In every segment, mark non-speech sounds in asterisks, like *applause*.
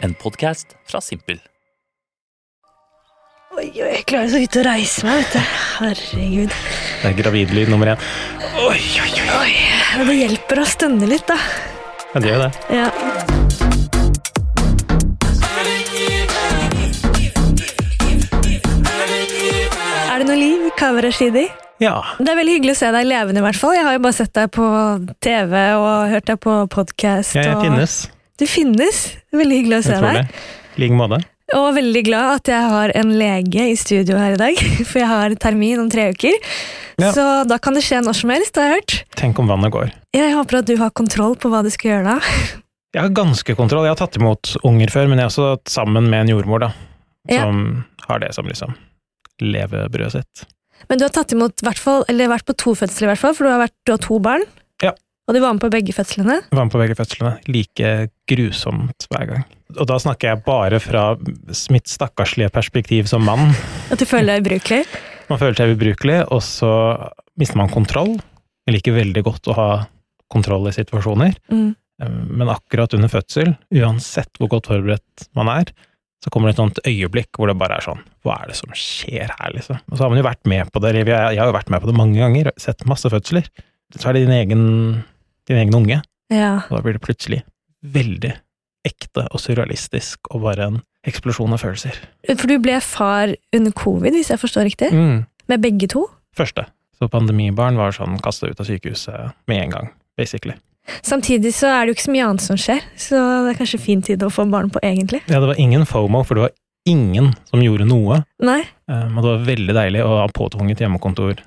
En podkast fra Simpel. Oi, oi, jeg klarer så vidt å reise meg, vet du. Herregud. Det er gravidlyd nummer én. Oi, oi, oi. Oi, ja, det hjelper å stønne litt, da. Ja, det gjør det. Ja. Er det noe liv i Kavarashidi? Ja. Det er veldig hyggelig å se deg levende, i hvert fall. Jeg har jo bare sett deg på TV og hørt deg på podkast. ja, jeg finnes. Du finnes. Veldig hyggelig å se deg. I like måte. Og veldig glad at jeg har en lege i studio her i dag, *laughs* for jeg har termin om tre uker. Ja. Så da kan det skje når som helst, har jeg hørt. Tenk om vannet går. Jeg håper at du har kontroll på hva du skal gjøre da. *laughs* Jeg har ganske kontroll. Jeg har tatt imot unger før, men jeg er også sammen med en jordmor, da. Ja. Som har det som liksom levebrødet sitt. Men du har tatt imot, hvert fall, eller vært på to fødsler, i hvert fall, for du har, vært, du har to barn. Ja. Og du var med på begge fødslene. Var med på begge fødslene. Like grusomt hver gang. Og da snakker jeg bare fra mitt stakkarslige perspektiv som mann. At du føler deg ubrukelig. Man føler seg ubrukelig, og så mister man kontroll. Jeg liker veldig godt å ha kontroll i situasjoner. Mm. Men akkurat under fødsel, uansett hvor godt forberedt man er, så kommer det et sånt øyeblikk hvor det bare er sånn Hva er det som skjer her, liksom? Og så har man jo vært med på det, jeg jeg har jo vært med på det mange ganger, sett masse fødsler. Så er det din egen, din egen unge, Ja. og da blir det plutselig veldig ekte og surrealistisk og bare en eksplosjon av følelser. For du ble far under covid, hvis jeg forstår riktig? Mm. Med begge to? Første. Så pandemibarn var sånn kasta ut av sykehuset med en gang, basically. Samtidig så er det jo ikke så mye annet som skjer, så det er kanskje fin tid å få barn på, egentlig. Ja, det var ingen FOMO, for det var ingen som gjorde noe. Nei. Um, og det var veldig deilig å ha påtvunget hjemmekontor.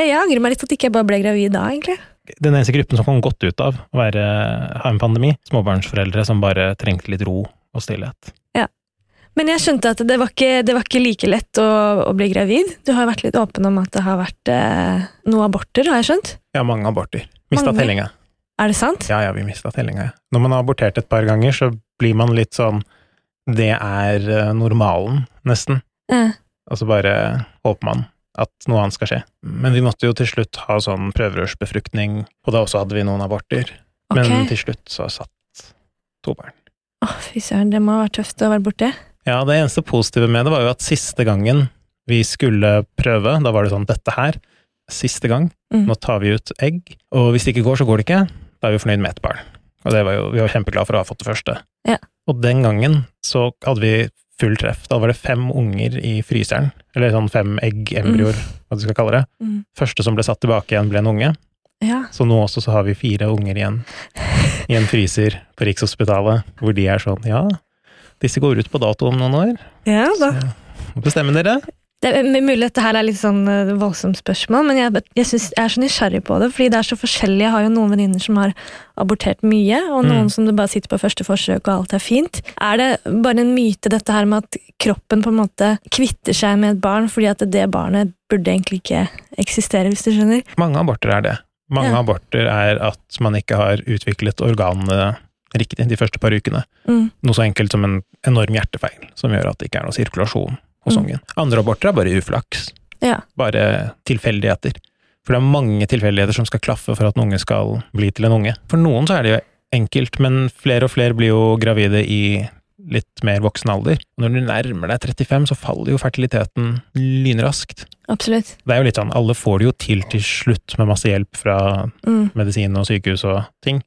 Jeg angrer meg litt at ikke jeg bare ble gravid da, egentlig. Den eneste gruppen som kom godt ut av å være, ha en pandemi, småbarnsforeldre som bare trengte litt ro og stillhet. Ja. Men jeg skjønte at det var ikke, det var ikke like lett å, å bli gravid. Du har vært litt åpen om at det har vært eh, noen aborter, har jeg skjønt? Ja, mange aborter. Mista tellinga. Er det sant? Ja, ja, vi mista tellinga. Når man har abortert et par ganger, så blir man litt sånn Det er eh, normalen, nesten. Eh. Og så bare håper man at noe annet skal skje. Men vi måtte jo til slutt ha sånn prøverørsbefruktning, og da også hadde vi noen aborter. Men til slutt så satt to barn. Å, fy søren, det må ha vært tøft å være borte. Ja, det eneste positive med det var jo at siste gangen vi skulle prøve, da var det sånn dette her, siste gang, Mm. nå tar vi ut egg, og hvis det ikke går, så går det ikke. Da er vi fornøyd med ett barn. Og det var jo, vi var kjempeglade for å ha fått det første. Ja. Og den gangen så hadde vi full treff. Da var det fem unger i fryseren, eller sånn fem egg-embryoer, hva du skal kalle det. Mm. Første som ble satt tilbake igjen, ble en unge. Ja. Så nå også så har vi fire unger igjen i en fryser på Rikshospitalet, hvor de er sånn, ja, disse går ut på dato om noen år. ja da. Så bestemmer dere. Det er mulig dette her er litt sånn eh, voldsomt spørsmål, men jeg, jeg, synes, jeg er så nysgjerrig på det, fordi det er så forskjellig. Jeg har jo noen venninner som har abortert mye, og noen Mm. som det bare sitter på første forsøk, og alt er fint. Er det bare en myte, dette her med at kroppen på en måte kvitter seg med et barn, fordi at det barnet burde egentlig ikke eksistere, hvis du skjønner? Mange aborter er det. Mange Ja. aborter er at man ikke har utviklet organene riktig de første par ukene. Mm. Noe så enkelt som en enorm hjertefeil, som gjør at det ikke er noe sirkulasjon hos Mm. Andre aborter er bare uflaks. Ja. Bare tilfeldigheter. For det er mange tilfeldigheter som skal klaffe for at en unge skal bli til en unge. For noen så er det jo enkelt, men flere og flere blir jo gravide i litt mer voksen alder. Når du nærmer deg 35, så faller jo fertiliteten lynraskt. Absolutt. Det er jo litt sånn, alle får det jo til til slutt med masse hjelp fra Mm. medisin og sykehus og ting.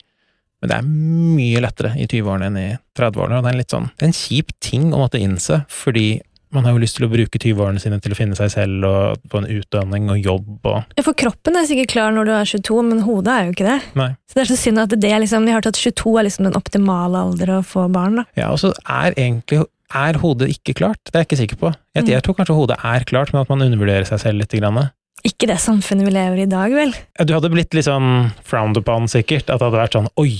Men det er mye lettere i 20-årene enn i 30-årene, og det er en litt sånn, det er en kjip ting å måtte innse, fordi man har jo lyst til å bruke 20-årene sine til å finne seg selv og få en utdanning og jobb og Ja, For kroppen er sikkert klar når du er 22, men hodet er jo ikke det. Nei. Så det er så synd at det er liksom, Vi har at 22 er liksom den optimale alder å få barn. da. Ja, og så er egentlig er hodet ikke klart? Det er jeg ikke sikker på. Jeg, Mm. jeg tror kanskje hodet er klart, men at man undervurderer seg selv litt. Grann. Ikke det samfunnet vi lever i i dag, vel? Du hadde blitt litt sånn frowned upon, sikkert. At det hadde vært sånn Oi,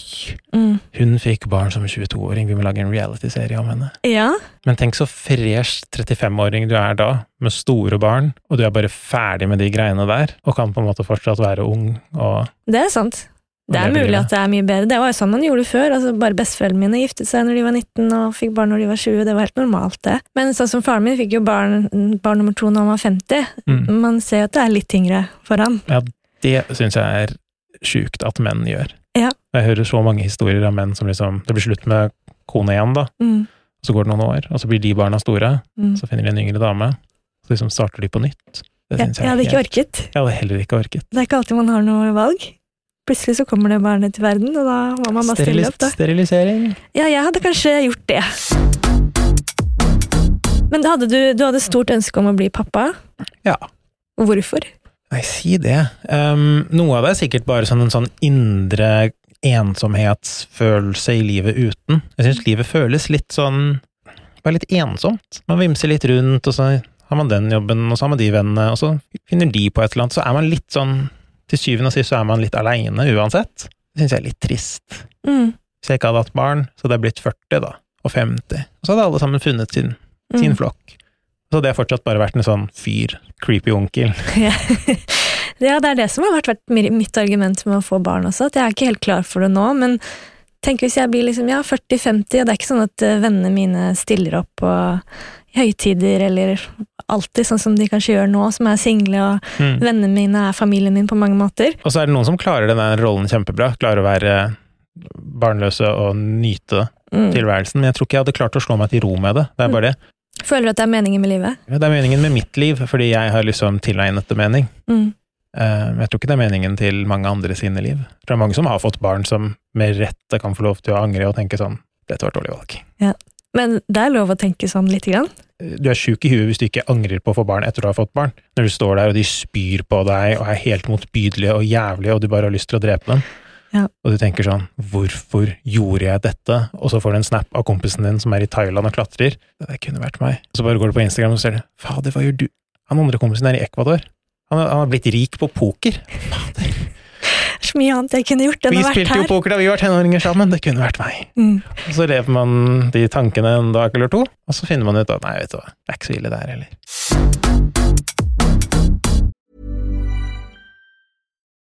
Mm. hun fikk barn som 22-åring, vi må lage en reality-serie om henne. Ja. Men tenk så fresh 35-åring du er da, med store barn, og du er bare ferdig med de greiene der, og kan på en måte fortsatt være ung og Det er sant. Det er mulig at det er mye bedre. Det var jo sånn man gjorde før. altså Bare Besteforeldrene mine giftet seg når de var 19 og fikk barn når de var 20. Det var helt normalt, det. Men sånn som faren min fikk jo barn, barn nummer to når han var 50. Mm. Man ser jo at det er litt tyngre for han. Ja, Det syns jeg er sjukt at menn gjør. Ja. Jeg hører så mange historier av menn som liksom Det blir slutt med kone igjen, da. Mm. Så går det noen år, og så blir de barna store, Mm. så finner de en yngre dame, så liksom starter de på nytt. Det Jeg, jeg hadde ikke orket. Jeg hadde heller ikke orket. Det er ikke alltid man har noe valg. Plutselig så kommer det barnet til verden, og da må man bare stille opp, da. sterilisering. Ja, jeg hadde kanskje gjort det. Men hadde du, du hadde stort ønske om å bli pappa. Ja. Hvorfor? Nei, si det. Um, noe av det er sikkert bare sånn en sånn indre ensomhetsfølelse i livet uten. Jeg syns livet føles litt sånn bare litt ensomt. Man vimser litt rundt, og så har man den jobben, og så har man de vennene, og så finner de på et eller annet. Så er man litt sånn Til syvende og sist så er man litt aleine uansett. Det syns jeg er litt trist. Mm. Hvis jeg ikke hadde hatt barn, så hadde jeg blitt 40, da. Og 50. Og så hadde alle sammen funnet sin, sin Mm. flokk. Så hadde jeg fortsatt bare vært en sånn fyr, creepy onkel. *laughs* Ja. det er det som har vært mitt argument med å få barn også, at jeg er ikke helt klar for det nå, men tenk hvis jeg blir liksom, ja, 40-50, og det er ikke sånn at eh, vennene mine stiller opp på høytider, eller alltid sånn som de kanskje gjør nå, som er single, og Mm. vennene mine er familien min på mange måter. Og så er det noen som klarer den rollen kjempebra, klarer å være barnløse og nyte Mm. tilværelsen, men jeg tror ikke jeg hadde klart å slå meg til ro med det. Det er bare det. Føler du at det er meningen med livet? Det er meningen med mitt liv, fordi jeg har liksom tilegnet det mening. Mm. Eh, jeg tror ikke det er meningen til mange andre sine liv. Det er mange som har fått barn som med rette kan få lov til å angre og tenke sånn dette var et dårlig valg. Men det er lov å tenke sånn lite grann. Du er sjuk i huet hvis du ikke angrer på å få barn etter du har fått barn. Når du står der og de spyr på deg og er helt motbydelige og jævlige og du bare har lyst til å drepe dem. Ja. Og du tenker sånn hvorfor gjorde jeg dette? Og så får du en snap av kompisen din som er i Thailand og klatrer. Det kunne vært meg. Og så bare går du på Instagram og ser du fader, hva gjør du? Han andre kompisen er i Ecuador. Han har, han har blitt rik på poker. Fader. Det er så mye annet jeg kunne gjort enn Vi å vært spilte jo poker da vi var tenåringer sammen, det kunne vært meg. Mm. Og så lever man de tankene en dag eller to, og så finner man ut at nei, vet du hva, det er ikke så ille der heller.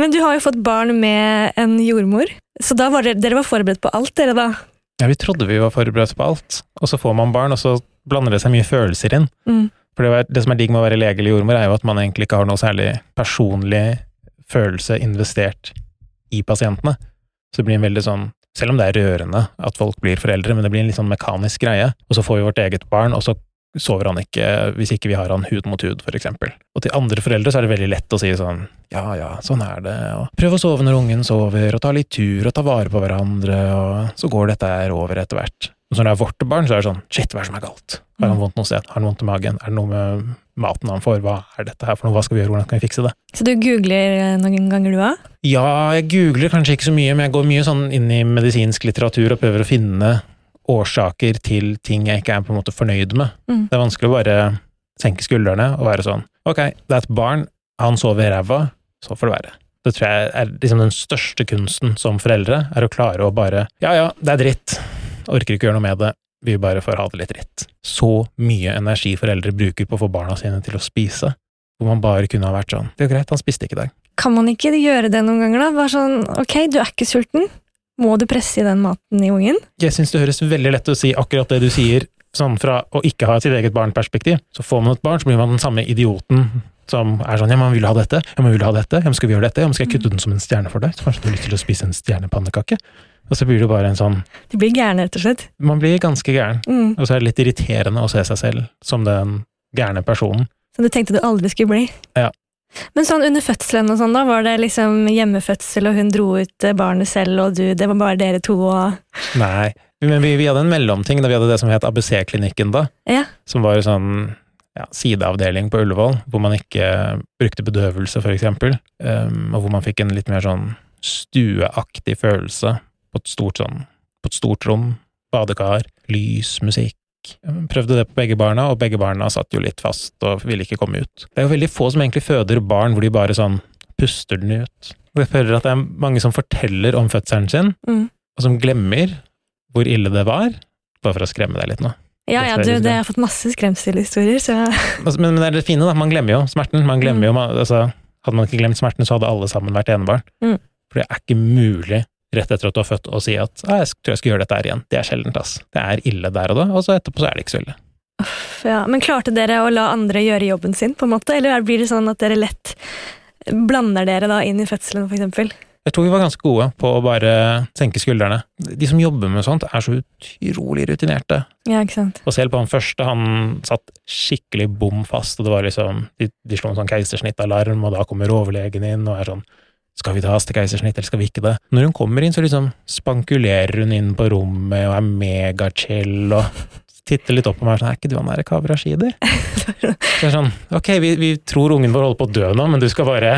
Men du har jo fått barn med en jordmor, så da var dere, dere var forberedt på alt, dere da? Ja, vi trodde vi var forberedt på alt, og så får man barn, og så blander det seg mye følelser inn. Mm. For det, det som er digg med å være lege eller jordmor, er jo at man egentlig ikke har noe særlig personlig følelse investert i pasientene. Så det blir en veldig sånn, selv om det er rørende at folk blir foreldre, men det blir en litt sånn mekanisk greie. Og så får vi vårt eget barn, og så sover han ikke hvis ikke vi har han hud mot hud, eksempel. Og til andre foreldre så er det veldig lett å si sånn ja ja, sånn er det, og prøv å sove når ungen sover, og ta litt tur, og ta vare på hverandre, og så går dette her over etter hvert. Og så når det er vårt barn, så er det sånn shit, hva er det som er galt? Har han vondt noe sted? Har han vondt i magen? Er det noe med maten han får? Hva er dette her for noe? Hva skal vi gjøre? Hvordan kan vi fikse det? Så du googler eh, noen ganger du òg? Ja, jeg googler kanskje ikke så mye, men jeg går mye sånn inn i medisinsk litteratur og prøver å finne årsaker til ting jeg ikke er på en måte fornøyd med. Mm. Det er vanskelig å bare senke skuldrene og være sånn ok, det er et barn, han sover i ræva, så får det være. Det tror jeg er liksom den største kunsten som foreldre, er å klare å bare ja ja, det er dritt, orker ikke gjøre noe med det, vi bare får ha det litt dritt. Så mye energi foreldre bruker på å få barna sine til å spise, hvor man bare kunne ha vært sånn det er greit, han spiste ikke i dag. Kan man ikke gjøre det noen ganger, da? Bare sånn ok, du er ikke sulten, Må du presse i den maten i ungen? Jeg syns det høres veldig lett å si akkurat det du sier, sånn fra å ikke ha sitt eget barnperspektiv. Så får man et barn, så blir man den samme idioten som er sånn ja, man vil ha dette, ja, man vil ha dette, ja, men skal vi gjøre dette, ja, men skal jeg kutte den som en stjerne for deg, så kanskje du har lyst til å spise en stjernepannekake? Og så blir det bare en sånn Du blir gæren, rett og slett. Man blir ganske gæren, Mm. og så er det litt irriterende å se seg selv som den gærne personen. Som du tenkte du aldri skulle bli. Ja. Men sånn under fødselen og sånn, da, var det liksom hjemmefødsel, og hun dro ut eh, barnet selv, og du, det var bare dere to, og Nei, men vi, vi hadde en mellomting, da vi hadde det som het ABC-klinikken da, Ja. som var sånn ja, sideavdeling på Ullevål, hvor man ikke brukte bedøvelse, for eksempel, um, og hvor man fikk en litt mer sånn stueaktig følelse på et stort sånn, på et stort rom, badekar, lys, musikk. Prøvde det på begge barna, og begge barna satt jo litt fast og ville ikke komme ut. Det er jo veldig få som egentlig føder barn hvor de bare sånn puster den ut. Og jeg føler at det er mange som forteller om fødselen sin, Mm. og som glemmer hvor ille det var, bare for å skremme deg litt nå. Ja, ja, du, det, jeg har fått masse skremselhistorier, så *laughs* Men, men det er det fine, da. Man glemmer jo smerten. Man glemmer jo, altså, hadde man ikke glemt smerten, så hadde alle sammen vært enebarn. Mm. For det er ikke mulig rett etter at du har født og si at «Ah, jeg tror jeg skal gjøre dette her igjen. Det er sjeldent, ass. Det er ille der og da, og så etterpå så er det ikke så ille. Uff, ja. Men klarte dere å la andre gjøre jobben sin, på en måte, eller blir det sånn at dere lett blander dere da inn i fødselen, eksempel? Jeg tror vi var ganske gode på å bare senke skuldrene. De som jobber med sånt, er så utrolig rutinerte. Ja, ikke sant. Og selv på han første, han satt skikkelig bom fast, og det var liksom De, de slo en sånn keisersnittalarm, og da kommer overlegen inn og er sånn Skal vi ta oss til keisersnitt, eller skal vi ikke det? Når hun kommer inn, så liksom spankulerer hun inn på rommet og er megachill og titter litt opp på meg sånn Er ikke du han derre Kaveh Rashidi? Så sånn Ok, vi, vi tror ungen vår holder på å dø nå, men du skal bare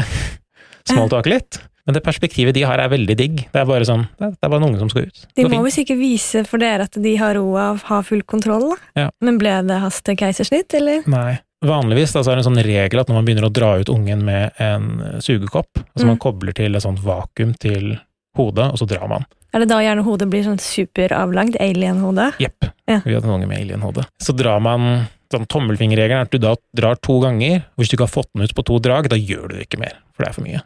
smalltalke litt. Men det perspektivet de har, er veldig digg. Det er bare sånn Det er, bare en unge som skal ut. De må visst ikke vise for dere at de har roa og har full kontroll, da. Ja. Men ble det haste keisersnitt, eller? Nei. Vanligvis da, så er det en sånn regel at når man begynner å dra ut ungen med en sugekopp, altså Mm. man kobler til et sånt vakuum til hodet, og så drar man. Er det da gjerne hodet blir sånn superavlangt? alien-hode? Jepp. Ja. Vi hadde en unge med alien-hode. Så drar man sånn Tommelfingerregelen er at du da drar to ganger. og Hvis du ikke har fått den ut på to drag, da gjør du det ikke mer, for det er for mye.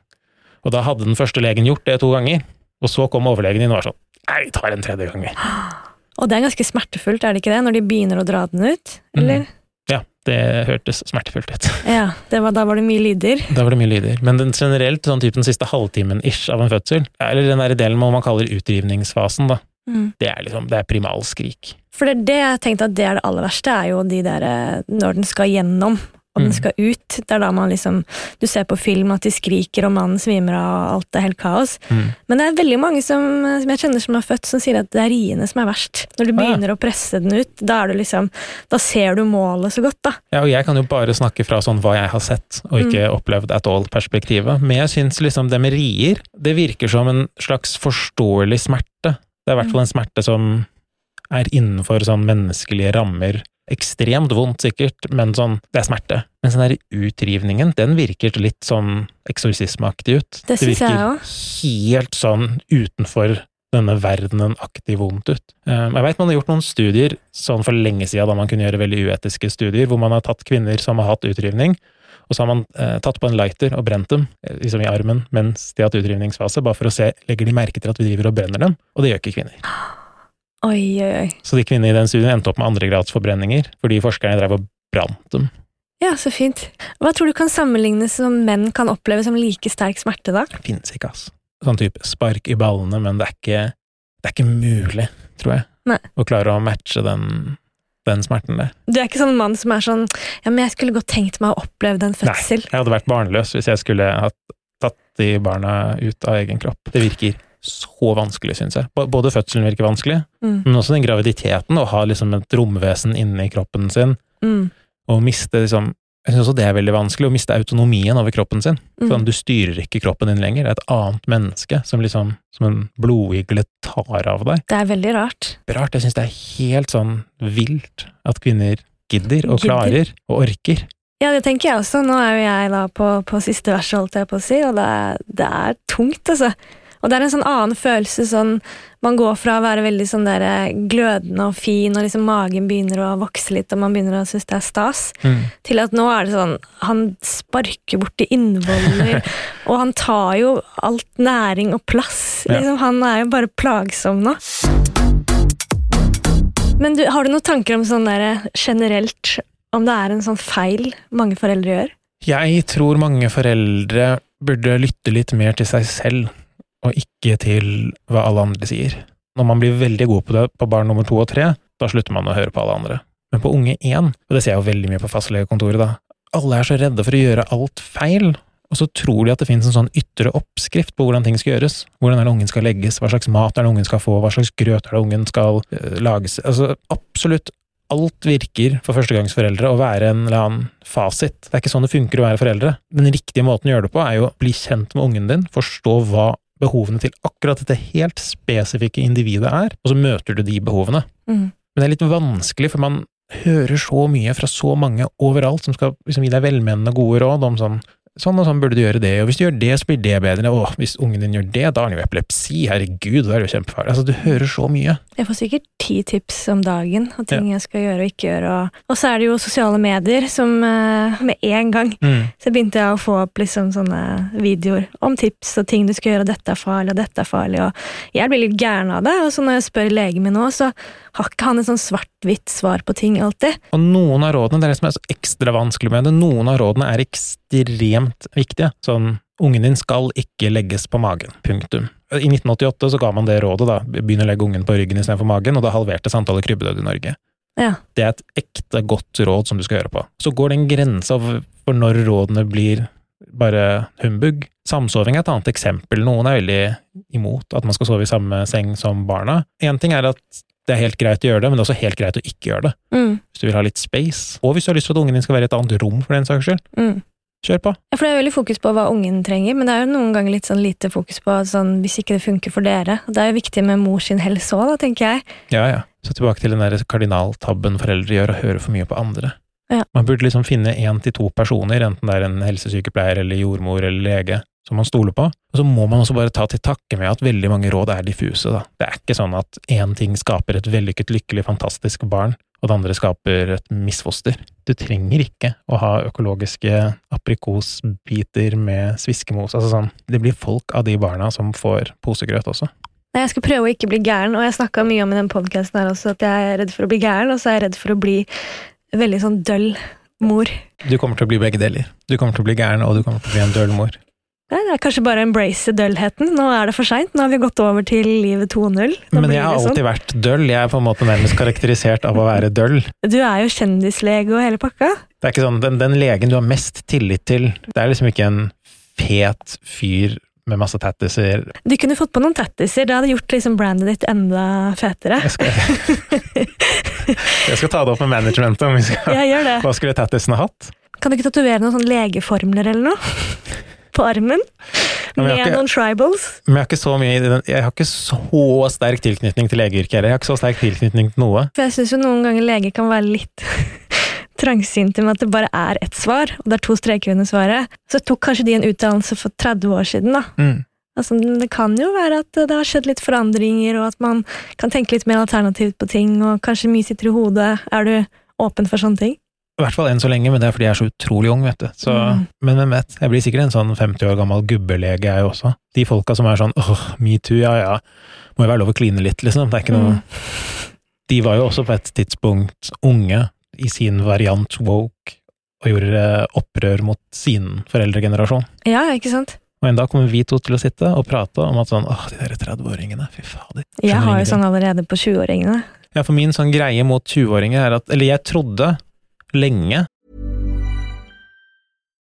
Og da hadde den første legen gjort det to ganger, og så kom overlegen inn og var sånn Nei, vi tar en tredje gang, vi. *gasps* Og det er ganske smertefullt, er det ikke det, når de begynner å dra den ut? eller? Mm. Ja, det hørtes smertefullt ut. Ja, det var, da var det mye lyder. Da var det mye lyder. Men den generelt, sånn typen siste halvtimen ish av en fødsel, eller den der delen man kaller utdrivningsfasen, da, Mm. det er liksom, det er primalskrik. For det er det jeg tenkte at det er det aller verste, er jo de der eh, når den skal gjennom, og den Mm. skal ut. Det er da man liksom Du ser på film at de skriker, og mannen svimer av, og alt er helt kaos. Mm. Men det er veldig mange som, som jeg kjenner som har født, som sier at det er riene som er verst. Når du Ah, ja. begynner å presse den ut, da er du liksom Da ser du målet så godt, da. Ja, og jeg kan jo bare snakke fra sånn hva jeg har sett, og ikke opplevd at all-perspektivet. Men jeg syns liksom det med rier, det virker som en slags forståelig smerte. Det er i hvert fall en smerte som er innenfor sånn menneskelige rammer. Ekstremt vondt, sikkert, men sånn, det er smerte. Men sånn der utrivningen, den virker litt sånn eksorsismeaktig ut. Det jeg virker helt sånn utenfor denne verdenen aktig vondt ut. Eh, Jeg vet man har gjort noen studier sånn for lenge siden, da man kunne gjøre veldig uetiske studier, hvor man har tatt kvinner som har hatt utrivning, og så har man eh, tatt på en lighter og brent dem eh, liksom i armen mens de har hatt utrivningsfase, bare for å se legger de merke til at vi driver og brenner dem, og det gjør ikke kvinner. Oi, oi, oi. Så de kvinnene i den studien endte opp med andregradsforbrenninger fordi forskerne drev og brant dem. Ja, så fint. Hva tror du kan sammenlignes som menn kan oppleve som like sterk smerte, da? Det finnes ikke, ass. Sånn type spark i ballene, men det er ikke, det er ikke mulig, tror jeg, Nei. å klare å matche den, den smerten der. Du er ikke sånn mann som er sånn Ja, men jeg skulle godt tenkt meg å oppleve den fødsel. Jeg hadde vært barnløs hvis jeg skulle ha tatt de barna ut av egen kropp. Det virker så vanskelig, syns jeg. Både fødselen virker vanskelig, Mm. men også den graviditeten, å ha liksom et romvesen inni kroppen sin, Mm. og miste liksom Jeg syns også det er veldig vanskelig, å miste autonomien over kroppen sin. Mm. Sånn, du styrer ikke kroppen din lenger, det er et annet menneske som liksom som en blodigle tar av deg. Det er veldig rart. Rart, jeg syns det er helt sånn vilt at kvinner gidder og Gidder. klarer og orker. Ja, det tenker jeg også. Nå er jo jeg da på, på siste verset, holdt jeg på å si, og det er, det er tungt, altså. Og det er en sånn annen følelse, sånn Man går fra å være veldig sånn der eh, glødende og fin, og liksom magen begynner å vokse litt, og man begynner å synes det er stas, Mm. til at nå er det sånn Han sparker borti innvoller, *laughs* og han tar jo alt næring og plass. Ja. Liksom, han er jo bare plagsom nå. Men du, har du noen tanker om sånn der generelt om det er en sånn feil mange foreldre gjør? Jeg tror mange foreldre burde lytte litt mer til seg selv, og ikke til hva alle andre sier. Når man blir veldig god på det på barn nummer to og tre, da slutter man å høre på alle andre. Men på unge én, og det ser jeg jo veldig mye på fastlegekontoret, da, alle er så redde for å gjøre alt feil, og så tror de at det finnes en sånn ytre oppskrift på hvordan ting skal gjøres. Hvordan er det ungen skal legges, hva slags mat er det ungen skal få, hva slags grøt er det ungen skal øh, lages Altså, absolutt alt virker for førstegangsforeldre å være en eller annen fasit. Det er ikke sånn det funker å være foreldre. Den riktige måten å gjøre det på er jo å bli kjent med ungen din, forstå hva behovene til akkurat dette helt spesifikke individet er, og så møter du de behovene. Mm. Men det er litt vanskelig, for man hører så mye fra så mange overalt som skal liksom gi deg velmenende gode råd om sånn Sånn og sånn burde du gjøre det, og hvis du gjør det, så blir det bedre. Å, hvis ungen din gjør det, da har han jo epilepsi, herregud, da er det jo kjempefarlig. Altså, du hører så mye. Jeg får sikkert ti tips om dagen og ting jeg skal gjøre og ikke gjøre. Og, og så er det jo sosiale medier som eh, med en gang så begynte jeg å få opp liksom sånne videoer om tips og ting du skal gjøre, og dette er farlig, og dette er farlig, og jeg blir litt gæren av det. Og så når jeg spør legen min nå, så har ikke han et sånn svart-hvitt svar på ting alltid. Og noen av rådene, det er det som er så ekstra vanskelig med det, noen av rådene er ekstremt viktige. Sånn, ungen din skal ikke legges på magen. Punktum. I 1988 så ga man det rådet, da. Begynn å legge ungen på ryggen istedenfor magen, og da halvertes antallet krybbedøde i Norge. Ja. Det er et ekte godt råd som du skal gjøre på. Så går det en grense for når rådene blir bare humbug. Samsoving er et annet eksempel. Noen er veldig imot at man skal sove i samme seng som barna. Én ting er at det er helt greit å gjøre det, men det er også helt greit å ikke gjøre det. Mm, Hvis du vil ha litt space, og hvis du har lyst til at ungen din skal være i et annet rom for den saks skyld. mm. Kjør på. Ja, for det er veldig fokus på hva ungen trenger, men det er jo noen ganger litt sånn lite fokus på sånn, hvis ikke det funker for dere. Det er jo viktig med mors sin helse òg, tenker jeg. Ja, ja. Så tilbake til den der kardinaltabben foreldre gjør, å høre for mye på andre. Ja. Man burde liksom finne én til to personer, enten det er en helsesykepleier eller jordmor eller lege, som man stoler på. Og så må man også bare ta til takke med at veldig mange råd er diffuse, da. Det er ikke sånn at én ting skaper et vellykket, lykkelig, fantastisk barn, og det andre skaper et misfoster. Du trenger ikke å ha økologiske aprikosbiter med sviskemos, altså sånn. Det blir folk av de barna som får posegrøt også. Nei, Jeg skal prøve å ikke bli gæren, og jeg snakka mye om i den podkasten her også at jeg er redd for å bli gæren, og så er jeg redd for å bli veldig sånn døll mor. Du kommer til å bli begge deler. Du kommer til å bli gæren, og du kommer til å bli en døll mor. Nei, det er kanskje bare å embrace døllheten. Nå er det for seint. Nå har vi gått over til livet 2.0. Men jeg har sånn. alltid vært døll. Jeg er på en måte nærmest karakterisert av å være døll. Du er jo kjendislege og hele pakka. Det er ikke sånn, den, den legen du har mest tillit til, det er liksom ikke en fet fyr med masse tattiser. Du kunne fått på noen tattiser. Det hadde gjort liksom brandet ditt enda fetere. Jeg skal, *laughs* jeg skal ta det opp med managementet om vi skal Ja, gjør det. Hva skulle tattisene hatt? Kan du ikke tatovere noen sånne legeformler eller noe? På armen? men Med ikke- noen tribals? Men jeg har ikke så mye Jeg har ikke så sterk tilknytning til legeyrket heller. Jeg har ikke så sterk tilknytning til noe. For jeg syns jo noen ganger leger kan være litt *laughs* trangsynte med at det bare er ett svar, og det er to streker under svaret. Så tok kanskje de en utdannelse for 30 år siden, da. Mm. Altså, det kan jo være at det har skjedd litt forandringer, og at man kan tenke litt mer alternativt på ting, og kanskje mye sitter i hodet. Er du åpen for sånne ting? I hvert fall enn så lenge, men det er fordi jeg er så utrolig ung, vet du. Så, Mm. Men hvem vet, jeg blir sikkert en sånn 50 år gammel gubbelege, jeg også. De folka som er sånn åh, metoo, ja ja, må jo være lov å kline litt, liksom. Det er ikke noe Mm. De var jo også på et tidspunkt unge i sin variant woke, og gjorde opprør mot sin foreldregenerasjon. Ja, ikke sant? Og en dag kommer vi to til å sitte og prate om at sånn åh, de der 30-åringene, fy fader. Jeg har jo sånn allerede på 20-åringene. Ja, for min sånn greie mot 20-åringer er at Eller jeg trodde lenge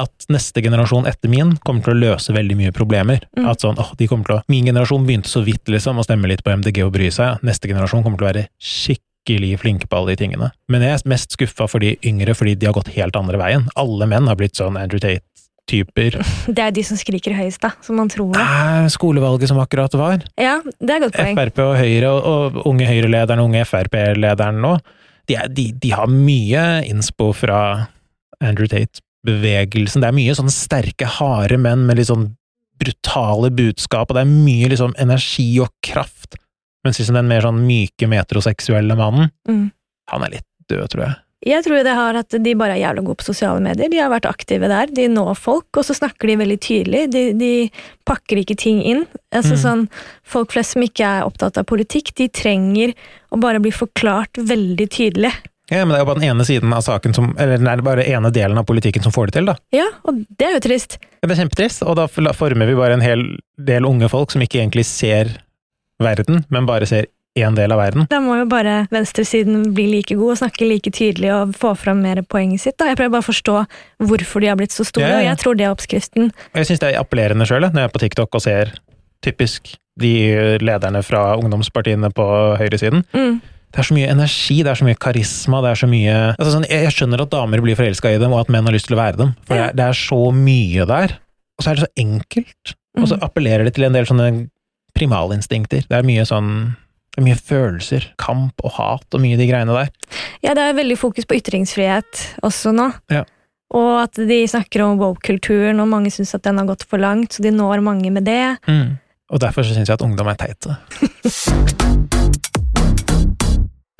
at neste generasjon etter min kommer til å løse veldig mye problemer. Mm. At sånn, åh, de kommer til å, Min generasjon begynte så vidt liksom å stemme litt på MDG og bry seg. Neste generasjon kommer til å være skikkelig flinke på alle de tingene. Men jeg er mest skuffa for de yngre, fordi de har gått helt andre veien. Alle menn har blitt sånn Andrew Tate-typer. *laughs* Det er de som skriker høyest, da, som man tror det. Er skolevalget som akkurat var. Ja, det er godt poeng. Frp og Høyre, og, og unge Høyre-lederen og unge Frp-lederen nå, de, er, de, de har mye innspo fra Andrew Tate-bevegelsen. Det er mye sånn sterke, harde menn med litt sånn brutale budskap, og det er mye liksom energi og kraft. Mens liksom den mer sånn myke, metroseksuelle mannen, Mm. han er litt død, tror jeg. Jeg tror det har at de bare er jævla gode på sosiale medier. De har vært aktive der. De når folk, og så snakker de veldig tydelig. De, de pakker ikke ting inn. Altså Mm. sånn, Folk flest som ikke er opptatt av politikk, de trenger å bare bli forklart veldig tydelig. Ja, men det er jo bare den ene siden av saken som, eller det er bare ene delen av politikken som får det til, da. Ja, og det er jo trist. Ja, Det er kjempetrist, og da former vi bare en hel del unge folk som ikke egentlig ser verden, men bare ser én del av verden. Da må jo bare venstresiden bli like god og snakke like tydelig og få fram mer poenget sitt. da. Jeg prøver bare å forstå hvorfor de har blitt så store, Ja, ja. og jeg tror det er oppskriften. Jeg syns det er appellerende sjøl, når jeg er på TikTok og ser typisk de lederne fra ungdomspartiene på høyresiden. Mm. Det er så mye energi, det er så mye karisma, det er så mye altså sånn, jeg, skjønner at damer blir forelska i dem, og at menn har lyst til å være dem, for det, er, det er så mye der. Og så er det så enkelt, og så Mm. appellerer det til en del sånne primalinstinkter. Det er mye sånn det er mye følelser, kamp og hat og mye de greiene der. Ja, det er veldig fokus på ytringsfrihet også nå. Ja. Og at de snakker om woke-kulturen, og mange syns at den har gått for langt, så de når mange med det. Og derfor syns jeg at ungdom er teite. *laughs*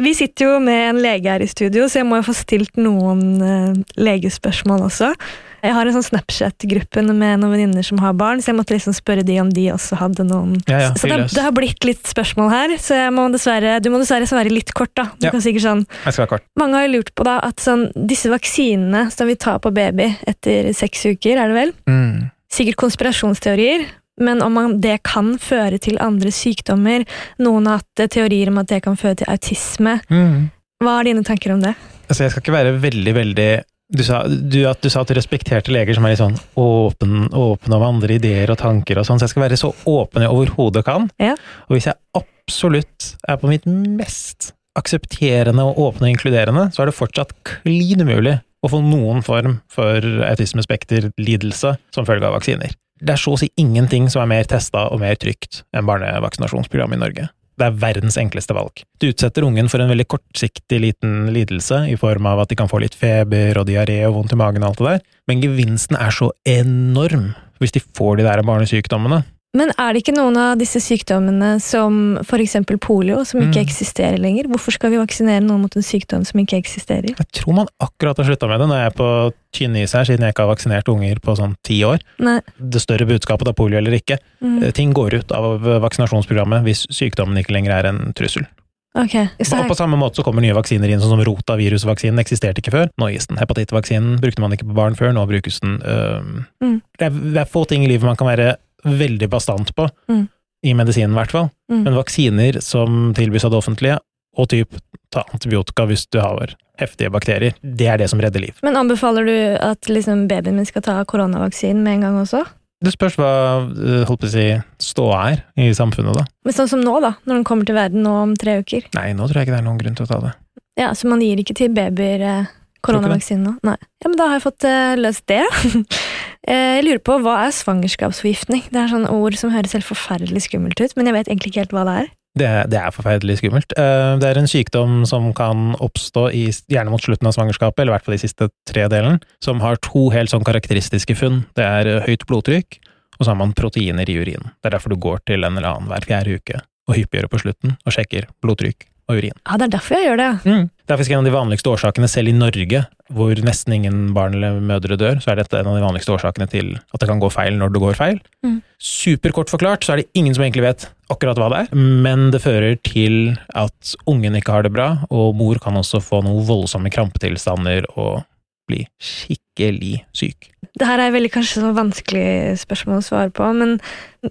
Vi sitter jo med en lege her i studio, så jeg må jo få stilt noen eh, legespørsmål også. Jeg har en sånn Snapchat-gruppe med noen venninner som har barn, så jeg måtte liksom spørre de om de også hadde noen Ja, ja, Så det, det har blitt litt spørsmål her, så må dessverre, du må dessverre svare litt kort, da. Du Ja. kan sikkert sånn Jeg skal være kort. Mange har jo lurt på da at sånn, disse vaksinene som vi tar på baby etter seks uker, er det vel? Mm. Sikkert konspirasjonsteorier, men om man, det kan føre til andre sykdommer. Noen har hatt eh, teorier om at det kan føre til autisme. Mm. Hva er dine tanker om det? Altså, jeg skal ikke være veldig, veldig du sa, du, at du sa at du respekterte leger som er litt sånn åpen, åpne om andre ideer og tanker og sånn, så jeg skal være så åpen jeg overhodet kan. Ja. Og hvis jeg absolutt er på mitt mest aksepterende og åpne og inkluderende, så er det fortsatt klin umulig å få noen form for autismespekterlidelse som følge av vaksiner. Det er så å si ingenting som er mer testa og mer trygt enn barnevaksinasjonsprogrammet i Norge. Det er verdens enkleste valg. Du utsetter ungen for en veldig kortsiktig liten lidelse i form av at de kan få litt feber og diaré og vondt i magen og alt det der, men gevinsten er så enorm hvis de får de der barnesykdommene. Men er det ikke noen av disse sykdommene som eksempel polio, som ikke Mm. eksisterer lenger? Hvorfor skal vi vaksinere noen mot en sykdom som ikke eksisterer? Jeg tror man akkurat har slutta med det når jeg er på tynn is her, siden jeg ikke har vaksinert unger på sånn ti år. Nei. Det større budskapet av polio eller ikke. Mm. Eh, Ting går ut av vaksinasjonsprogrammet hvis sykdommen ikke lenger er en trussel. Okay, Og på samme måte så kommer nye vaksiner inn, sånn som rotavirusvaksinen eksisterte ikke før. Nå gis den. Hepatittvaksinen brukte man ikke på barn før, nå brukes den. øh... Mm. Det, er, det er få ting i livet man kan være veldig bastant på, Mm. i medisinen i hvert fall. Mm. Men vaksiner som tilbys av det offentlige, og typ ta antibiotika hvis du har heftige bakterier, det er det som redder liv. Men anbefaler du at liksom babyen min skal ta koronavaksinen med en gang også? Det spørs hva øh, holdt på å si, ståa er i samfunnet, da. Men sånn som nå, da, når den kommer til verden nå om tre uker. Nei, nå tror jeg ikke det er noen grunn til å ta det. Ja, Så man gir ikke til babyer eh, Koronavaksinen nå? Nei. Ja, men da har jeg fått eh, løst det. *laughs* Eh, jeg lurer på, hva er svangerskapsforgiftning? Det er sånn ord som høres helt forferdelig skummelt ut, men jeg vet egentlig ikke helt hva det er. Det, det er forferdelig skummelt. Eh, Det er en sykdom som kan oppstå i, gjerne mot slutten av svangerskapet, eller i hvert fall de siste tre delen, som har to helt sånn karakteristiske funn. Det er eh, høyt blodtrykk, og så har man proteiner i urinen. Det er derfor du går til en eller annen hver fjerde uke og hyppigere på slutten og sjekker blodtrykk og urin. Ja, det er derfor jeg gjør det. Det er faktisk en av de vanligste årsakene, selv i Norge, hvor nesten ingen barn eller mødre dør, så er dette en av de vanligste årsakene til at det kan gå feil når det går feil. Mm. Superkort forklart så er det ingen som egentlig vet akkurat hva det er, men det fører til at ungen ikke har det bra, og mor kan også få noen voldsomme krampetilstander og bli skikkelig syk. Det her er veldig kanskje sånn vanskelig spørsmål å svare på, men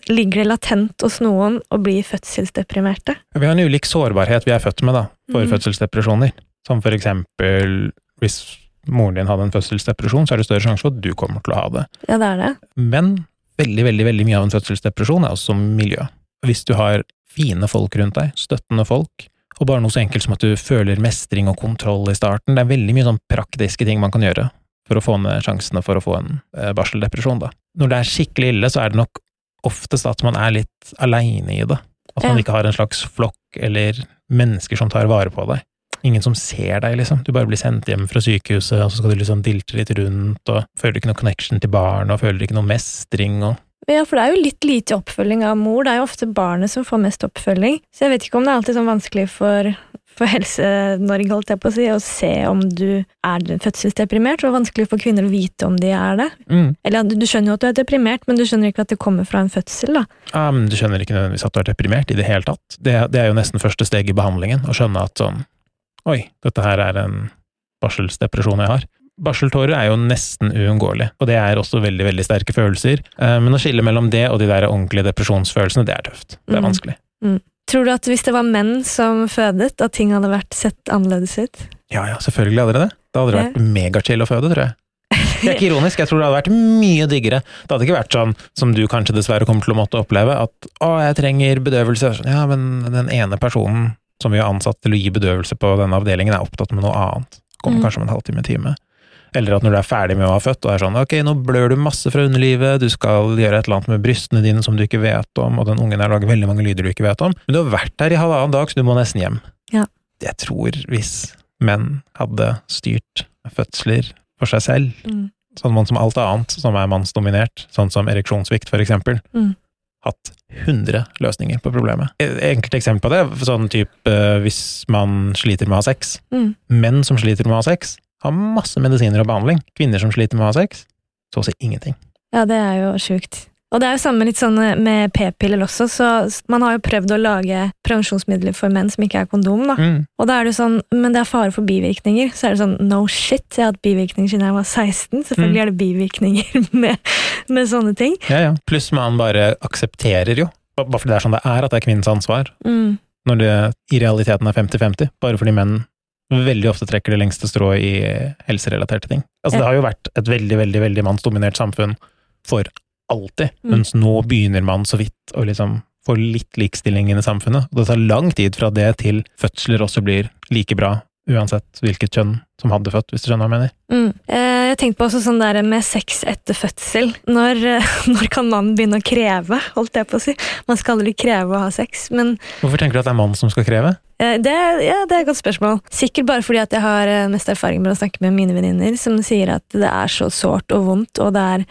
ligger det latent hos noen å bli fødselsdeprimerte? Vi har en ulik sårbarhet vi er født med da, for mm. fødselsdepresjoner. Som for eksempel, hvis moren din hadde en fødselsdepresjon, så er det større sjanse for at du kommer til å ha det. Ja, det er det. Men veldig, veldig, veldig mye av en fødselsdepresjon er også miljø. Hvis du har fine folk rundt deg, støttende folk, og bare noe så enkelt som at du føler mestring og kontroll i starten, det er veldig mye sånn praktiske ting man kan gjøre for å få ned sjansene for å få en eh, barseldepresjon, da. Når det er skikkelig ille, så er det nok oftest at man er litt aleine i det. At man Ja. ikke har en slags flokk eller mennesker som tar vare på deg. Ingen som ser deg, liksom. Du bare blir sendt hjem fra sykehuset, og så skal du liksom dilte litt rundt, og føler ikke noe connection til barnet, og føler ikke noe mestring, og Ja, for det er jo litt lite oppfølging av mor. Det er jo ofte barnet som får mest oppfølging. Så jeg vet ikke om det er alltid sånn vanskelig for, for Helse-Norge, holdt jeg på å si, å se om du er fødselsdeprimert, og vanskelig for kvinner å vite om de er det. mm. Eller du, skjønner jo at du er deprimert, men du skjønner ikke at det kommer fra en fødsel, da. Ja, men du skjønner ikke nødvendigvis at du er deprimert i det hele tatt. Det, det er jo nesten første steg i behandlingen, å skjønne at sånn Oi, dette her er en barselsdepresjon jeg har. Barseltårer er jo nesten uunngåelig, og det er også veldig, veldig sterke følelser. Eh, Men å skille mellom det og de der ordentlige depresjonsfølelsene, det er tøft. Det er Mm. vanskelig. Tror du at hvis det var menn som fødet, at ting hadde vært sett annerledes ut? Ja, ja, selvfølgelig hadde det det. Da hadde det vært megachill å føde, tror jeg. Det er ikke ironisk, jeg tror det hadde vært mye diggere. Det hadde ikke vært sånn som du kanskje dessverre kommer til å måtte oppleve, at å, jeg trenger bedøvelse. Ja, men den ene personen som vi har ansatt til å gi bedøvelse på denne avdelingen, er opptatt med noe annet. Kommer Mm. kanskje om en halvtime, time. Eller at når du er ferdig med å ha født, og er sånn ok, nå blør du masse fra underlivet, du skal gjøre et eller annet med brystene dine som du ikke vet om, og den ungen her lager veldig mange lyder du ikke vet om, men du har vært der i halvannen dag, så du må nesten hjem. Ja. Jeg tror hvis menn hadde styrt fødsler for seg selv, Mm. sånn man som alt annet som er mannsdominert, sånn som ereksjonssvikt for eksempel, Mm. hatt 100 løsninger på problemet. Et enkelt eksempel på det, sånn type eh, hvis man sliter med å ha sex. Mm. Menn som sliter med å ha sex, har masse medisiner og behandling. Kvinner som sliter med å ha sex, så å si ingenting. Ja, det er jo sjukt. Og det er jo samme litt sånn med p-piller også, så man har jo prøvd å lage prevensjonsmidler for menn som ikke er kondom, da. Mm. Og da er det jo sånn, men det er fare for bivirkninger. Så er det sånn, no shit, jeg har hatt bivirkninger siden jeg var 16. Selvfølgelig Mm. er det bivirkninger *laughs* med, med sånne ting. Ja, ja. Pluss man bare aksepterer jo, bare fordi det er sånn det er, at det er kvinnens ansvar, Mm. når det i realiteten er 50-50, bare fordi menn veldig ofte trekker det lengste strået i helserelaterte ting. Altså, det har jo vært et veldig, veldig, veldig mannsdominert samfunn for alltid, Mm. mens nå begynner man så vidt å liksom få litt likestilling inn i samfunnet. Og det tar lang tid fra det til fødsler også blir like bra, uansett hvilket kjønn som hadde født, hvis du skjønner hva jeg mener. Mm. Eh, Jeg tenkte på også sånn der med sex etter fødsel. Når, eh, *laughs* når kan mannen begynne å kreve, holdt jeg på å si? Man skal aldri kreve å ha sex, men Hvorfor tenker du at det er mannen som skal kreve? Eh, Det, ja, det er et godt spørsmål. Sikkert bare fordi at jeg har eh, mest erfaring med å snakke med mine venninner, som sier at det er så sårt og vondt, og det er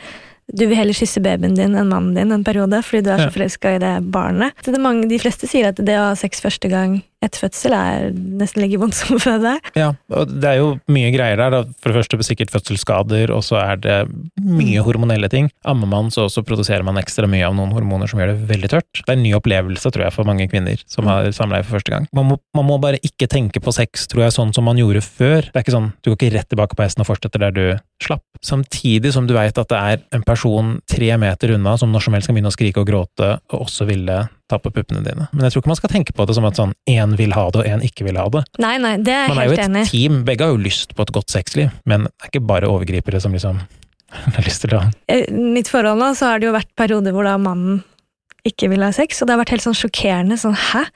du vil heller kysse babyen din enn mannen din en periode, fordi du er Ja. så forelska i det barnet. Så det mange, de fleste sier at det å ha sex første gang etter fødsel er nesten like vondt *laughs* som å føde. Ja, og det er jo mye greier der. For det første sikkert fødselsskader, og så er det mye hormonelle ting. Ammer man, så også produserer man ekstra mye av noen hormoner som gjør det veldig tørt. Det er en ny opplevelse, tror jeg, for mange kvinner som har samleie for første gang. Man må, man må bare ikke tenke på sex, tror jeg, sånn som man gjorde før. Det er ikke sånn, du går ikke rett tilbake på hesten og fortsetter der du slapp. Samtidig som du veit at det er en person tre meter unna som når som helst kan begynne å skrike og gråte, og også ville ta på puppene dine. Men jeg tror ikke man skal tenke på det som at sånn én vil ha det, og én ikke vil ha det. Nei, nei, det er jeg Man er jo et enig team, begge har jo lyst på et godt sexliv, men det er ikke bare overgripere som liksom *laughs* har lyst til å I mitt forhold nå så har det jo vært perioder hvor da mannen ikke vil ha sex, og det har vært helt sånn sjokkerende. Sånn, hæ?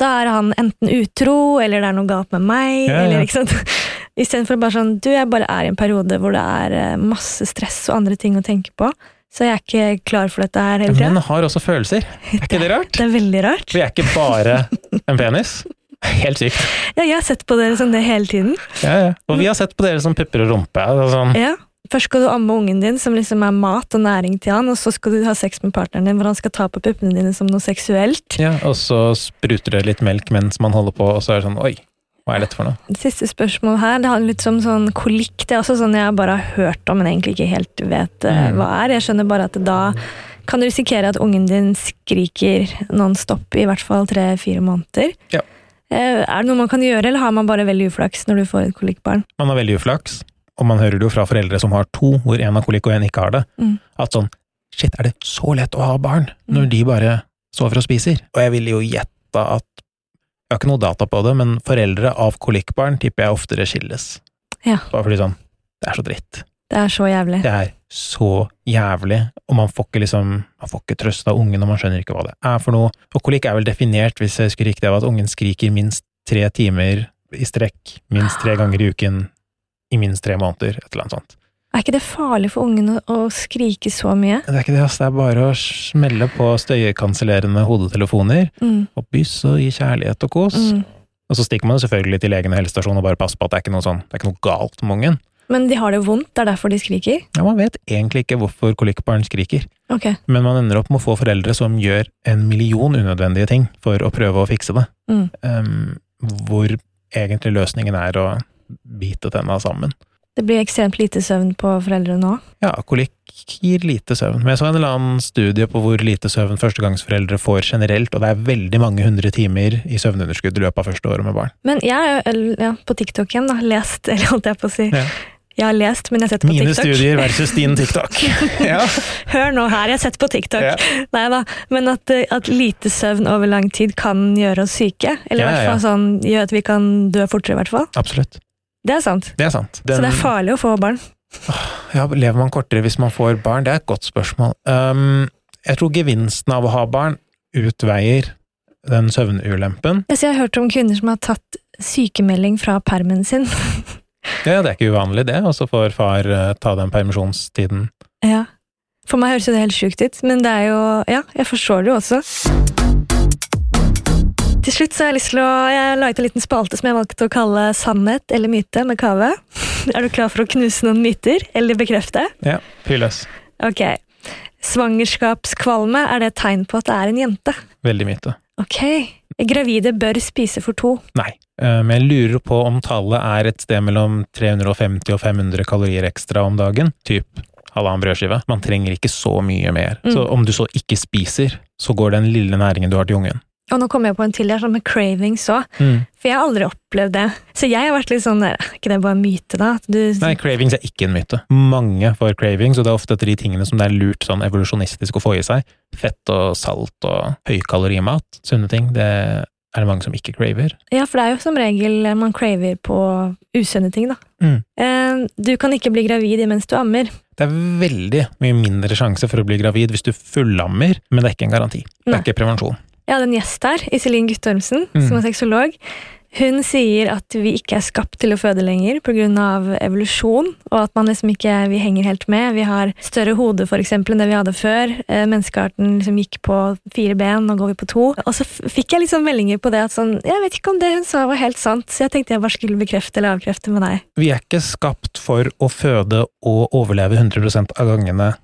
Da er han enten utro, eller det er noe galt med meg, Ja, ja. eller ikke sant. *laughs* Istedenfor bare sånn Du, jeg bare er i en periode hvor det er eh, masse stress og andre ting å tenke på, så jeg er ikke klar for dette her hele Men den har også følelser. Er ikke det *laughs* rart? Det er veldig rart. Vi er ikke bare en penis. Helt sykt. Ja, jeg har sett på dere som det hele tiden. Ja, ja. Og vi har sett på dere som pupper og rumpe. og Sånn. Ja. Først skal du amme ungen din, som liksom er mat og næring til han, og så skal du ha sex med partneren din, hvor han skal ta på puppene dine som noe seksuelt. Ja, og så spruter det litt melk mens man holder på, og så er det sånn oi, hva er dette for noe? Det siste spørsmålet her, det handler litt om sånn kolikk. Det er også sånn jeg bare har hørt om, men egentlig ikke helt vet uh, hva er. Jeg skjønner bare at da kan du risikere at ungen din skriker non stop i hvert fall tre-fire måneder. Ja. Eh, Er det noe man kan gjøre, eller har man bare veldig uflaks når du får et kolikkbarn? Man har veldig uflaks, og man hører det jo fra foreldre som har to, hvor en har kolikk og en ikke har det, Mm. at sånn shit, er det så lett å ha barn når Mm. de bare sover og spiser? Og jeg ville jo gjette at jeg har ikke noe data på det, men foreldre av kolikkbarn tipper jeg oftere skilles. Ja. Bare fordi sånn, det er så dritt. Det er så jævlig. Det er så jævlig, og man får ikke liksom, man får ikke trøst av ungen, og man skjønner ikke hva det er for noe. Og kolikk er vel definert, hvis jeg husker riktig, av at ungen skriker minst tre timer i strekk, minst tre ganger i uken, i minst tre måneder, et eller annet sånt. Er ikke det farlig for ungen å, å skrike så mye? Det er ikke det, ass. Det er bare å smelle på støykansellerende hodetelefoner, Mm. og bysse og gi kjærlighet og kos. Mm. Og så stikker man selvfølgelig til legen og helsestasjonen og bare passer på at det er ikke noe sånn, det er ikke noe galt med ungen. Men de har det vondt, det er derfor de skriker? Ja, man vet egentlig ikke hvorfor kolikkbarn skriker. Okay. Men man ender opp med å få foreldre som gjør en million unødvendige ting for å prøve å fikse det. Mm. Um, hvor egentlig løsningen er å bite tenna sammen. Det blir ekstremt lite søvn på foreldre nå. Ja, kolikk gir lite søvn. Men jeg så en eller annen studie på hvor lite søvn førstegangsforeldre får generelt, og det er veldig mange hundre timer i søvnunderskudd i løpet av første året med barn. Men jeg har ja, på TikTok igjen, da, lest, *laughs* eller holdt jeg på å si Ja. Jeg har lest, men jeg har sett på Mine TikTok. studier versus din TikTok. *laughs* ja. Hør nå her, jeg har sett på TikTok. Ja. Nei da, men at, eh, at lite søvn over lang tid kan gjøre oss syke. Eller i Ja, hvert ja, fall sånn, gjør at vi kan dø fortere, i hvert fall. Absolutt. Det er sant. Det er sant. Så det er farlig å få barn. Ja, lever man kortere hvis man får barn? Det er et godt spørsmål. Um, jeg tror gevinsten av å ha barn utveier den søvnulempen. Jeg, jeg har hørt om kvinner som har tatt sykemelding fra permen sin. *laughs* Ja, det er ikke uvanlig det, og så får far eh, ta den permisjonstiden. ja. For meg høres jo det helt sjukt ut, men det er jo Ja, jeg forstår det jo også. Til slutt så har jeg lyst til å Jeg har laget en liten spalte som jeg valgte å kalle Sannhet eller myte med Kave. *laughs* Er du klar for å knuse noen myter, eller bekrefte? Ja, fyr løs. Ok. Svangerskapskvalme, er det et tegn på at det er en jente? Veldig myte. Ok. Gravide bør spise for to. Nei. Eh, Men jeg lurer på om tallet er et sted mellom 350 og 500 kalorier ekstra om dagen. Typ halvannen brødskive. Man trenger ikke så mye mer. Mm. Så om du så ikke spiser, så går den lille næringen du har til ungen. Og nå kommer jeg på en til, sånn med cravings òg. For jeg har aldri opplevd det. Så jeg har vært litt sånn der, Er ikke det bare myte, da? Du, Nei, cravings er ikke en myte. Mange får cravings, og det er ofte etter de tingene som det er lurt sånn evolusjonistisk å få i seg. Fett og salt og høykalorimat. Sunne ting. Det er det mange som ikke craver. Ja, for det er jo som regel man craver på usunne ting, da. Mm. Eh, Du kan ikke bli gravid mens du ammer. Det er veldig mye mindre sjanse for å bli gravid hvis du fullammer, men det er ikke en garanti. Det Nei. er ikke prevensjon. Jeg hadde en gjest her, Iselin Guttormsen, Mm. som er sexolog. Hun sier at vi ikke er skapt til å føde lenger pga. evolusjon, og at man liksom ikke vi henger helt med. Vi har større hode for eksempel, enn det vi hadde før. Eh, menneskearten liksom gikk på fire ben, nå går vi på to. Og så fikk jeg liksom meldinger på det at sånn Jeg vet ikke om det hun sa var helt sant, så jeg tenkte jeg bare skulle bekrefte eller avkrefte med deg. Vi er ikke skapt for å føde og overleve 100% av gangene.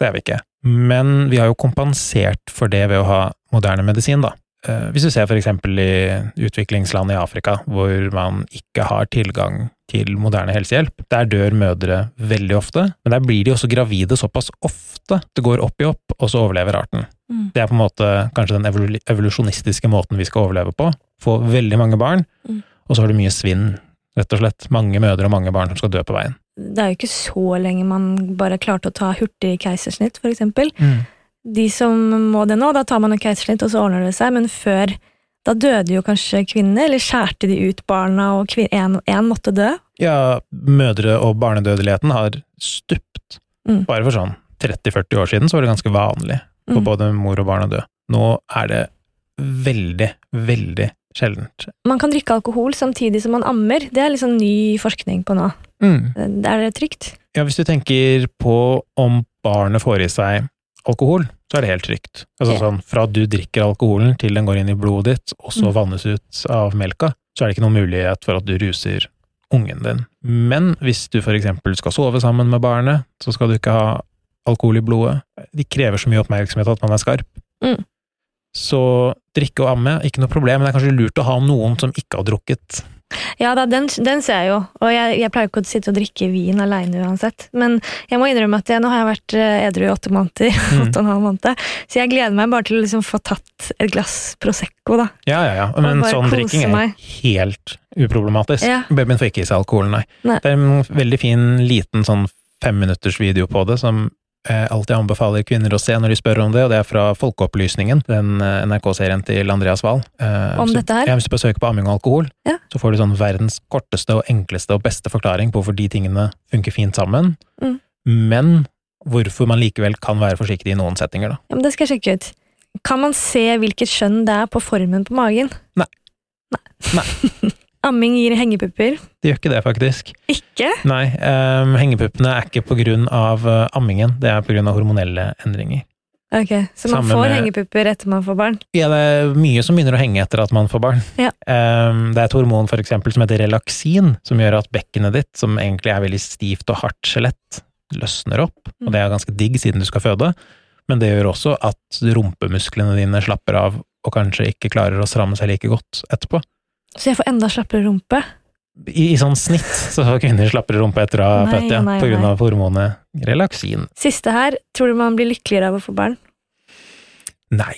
Det er vi ikke. Men vi har jo kompensert for det ved å ha moderne medisin, da. Eh, Hvis du ser eksempel i utviklingsland i Afrika, hvor man ikke har tilgang til moderne helsehjelp, der dør mødre veldig ofte, men der blir de også gravide såpass ofte. Det går opp i opp, og så overlever arten. Mm. Det er på en måte kanskje den evolusjonistiske måten vi skal overleve på. Få veldig mange barn, Mm. og så har du mye svinn, rett og slett. Mange mødre og mange barn som skal dø på veien. Det er jo ikke så lenge man bare klarte å ta hurtig keisersnitt, for eksempel. De som må det nå, da tar man en keisersnitt, og så ordner det seg, men før da døde jo kanskje kvinnene, eller skjærte de ut barna, og én måtte dø. Ja, mødre- og barnedødeligheten har stupt. Mm. Bare for sånn 30-40 år siden så var det ganske vanlig for Mm. både mor og barn å dø. Nå er det veldig, veldig sjeldent. Man kan drikke alkohol samtidig som man ammer. Det er liksom ny forskning på nå. Mm. Er det trygt? Ja, hvis du tenker på om barnet får i seg alkohol, så er det helt trygt. Altså sånn, fra du drikker alkoholen til den går inn i blodet ditt, og så Mm. vannes ut av melka, så er det ikke noen mulighet for at du ruser ungen din. Men hvis du for eksempel skal sove sammen med barnet, så skal du ikke ha alkohol i blodet. De krever så mye oppmerksomhet at man er skarp. Mm. Så drikke og amme, ikke noe problem, men det er kanskje lurt å ha noen som ikke har drukket. Ja da, den, den ser jeg jo. Og jeg, jeg pleier ikke å sitte og drikke vin aleine uansett. Men jeg må innrømme at jeg, nå har jeg vært eh, edru i åtte måneder. *laughs* Mm. åtte og en halv måned. Så jeg gleder meg bare til å liksom få tatt et glass Prosecco, da. Ja, ja, ja. Men sånn drikking er meg. helt uproblematisk. Ja. Babyen får ikke i seg alkohol, nei. Nei. Det er en veldig fin liten sånn femminutters video på det som eh, alltid anbefaler kvinner å se når de spør om det, og det er fra Folkeopplysningen, den eh, NRK-serien til Andreas Wahl. Eh, Om så- dette her? Ja, hvis du bare søker på amming og alkohol, Ja. så får du sånn verdens korteste og enkleste og beste forklaring på hvorfor de tingene funker fint sammen, Mm. men hvorfor man likevel kan være forsiktig i noen settinger, da. Ja, men Det skal jeg sjekke ut. Kan man se hvilket skjønn det er på formen på magen? Nei. Nei. *laughs* Amming gir hengepupper. Det gjør ikke det, faktisk. Ikke? Nei, um, hengepuppene er ikke på grunn av eh, ammingen, det er av hormonelle endringer. Ok, Så man Sammen får med- hengepupper etter man får barn? Ja, det er mye som begynner å henge etter at man får barn. Ja. Um, det er et hormon for eksempel som heter relaksin, som gjør at bekkenet ditt, som egentlig er veldig stivt og hardt skjelett, løsner opp, og det er ganske digg siden du skal føde, men det gjør også at rumpemusklene dine slapper av og kanskje ikke klarer å stramme seg like godt etterpå. Så jeg får enda slappere rumpe? I, i sånn snitt så får kvinner slappere rumpe etter å ha født, ja, nei, på grunn av hormonet relaksin. Siste her, tror du man blir lykkeligere av å få barn? Nei,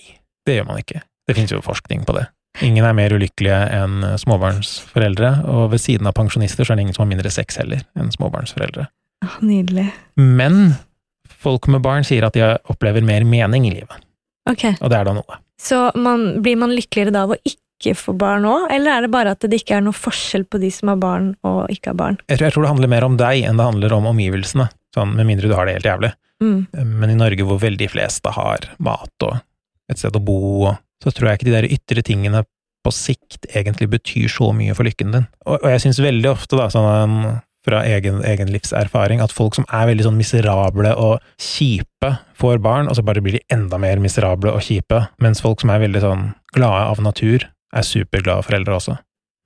det gjør man ikke. Det finnes jo forskning på det. Ingen er mer ulykkelige enn småbarnsforeldre, og ved siden av pensjonister så er det ingen som har mindre sex heller enn småbarnsforeldre. Åh, nydelig. Men folk med barn sier at de opplever mer mening i livet, Ok, og det er da noe. Så man, blir man lykkeligere da av å ikke få barn òg, eller er det bare at det ikke er noe forskjell på de som har barn og ikke har barn? Jeg tror, jeg tror det handler mer om deg enn det handler om omgivelsene, sånn med mindre du har det helt jævlig. Mm. Men i Norge hvor veldig fleste har mat og et sted å bo, så tror jeg ikke de der ytre tingene på sikt egentlig betyr så mye for lykken din. Og, og jeg syns veldig ofte, da, sånn fra egen, egen livserfaring, at folk som er veldig sånn miserable og kjipe, får barn, og så bare blir de enda mer miserable og kjipe, mens folk som er veldig sånn glade av natur, er superglade foreldre også.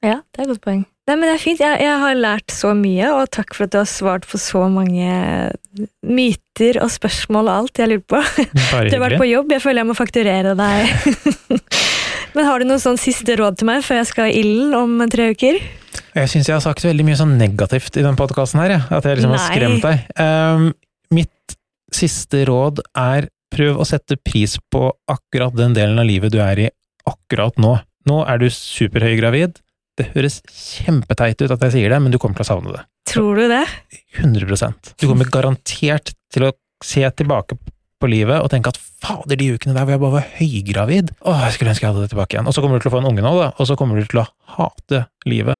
Ja, det er et godt poeng. Nei, men det er fint. Jeg, jeg har lært så mye, og takk for at du har svart på så mange myter og spørsmål og alt jeg lurer på. Bare *laughs* Du har vært på jobb, jeg føler jeg må fakturere deg. *laughs* men har du noen sånn siste råd til meg før jeg skal i ilden om tre uker? Jeg syns jeg har sagt veldig mye sånn negativt i den podkasten her, jeg. At jeg liksom har skremt deg. Um, mitt siste råd er prøv å sette pris på akkurat den delen av livet du er i akkurat nå. Nå er du superhøygravid. Det høres kjempeteit ut at jeg sier det, men du kommer til å savne det. Tror du det? 100% Du kommer garantert til å se tilbake på livet og tenke at fader, de ukene der hvor jeg bare var høygravid, åh, jeg skulle ønske jeg hadde det tilbake igjen. Og så kommer du til å få en unge nå, da, og så kommer du til å hate livet.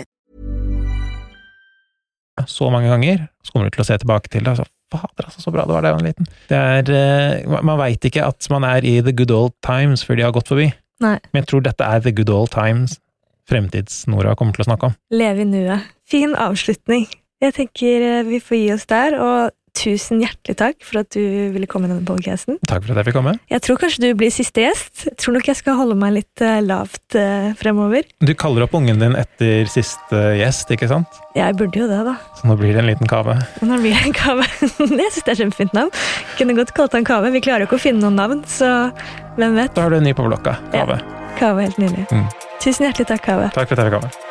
Så mange ganger, så kommer du til å se tilbake til det. Altså, Fader, altså, så bra det var da jeg var liten. Det er, eh, man veit ikke at man er i the good old times før de har gått forbi. Nei. Men jeg tror dette er the good old times Fremtids-Nora kommer til å snakke om. Leve i nuet. Fin avslutning. Jeg tenker eh, vi får gi oss der, og tusen hjertelig takk for at du ville komme i denne podcasten. Takk for at jeg fikk komme. Jeg tror kanskje du blir siste gjest. Jeg tror nok jeg skal holde meg litt eh, lavt eh, fremover. Du kaller opp ungen din etter siste gjest, ikke sant? Jeg burde jo det, da. Så nå blir det en liten kave. Nå blir det en kave. *laughs* jeg syns det er kjempefint navn. Kunne godt kalt han Kave. Vi klarer jo ikke å finne noen navn, så hvem vet. Da har du en ny på blokka. Kave. Ja, kave helt nydelig. Mm. Tusen hjertelig takk, Kave. Takk for at jeg fikk komme.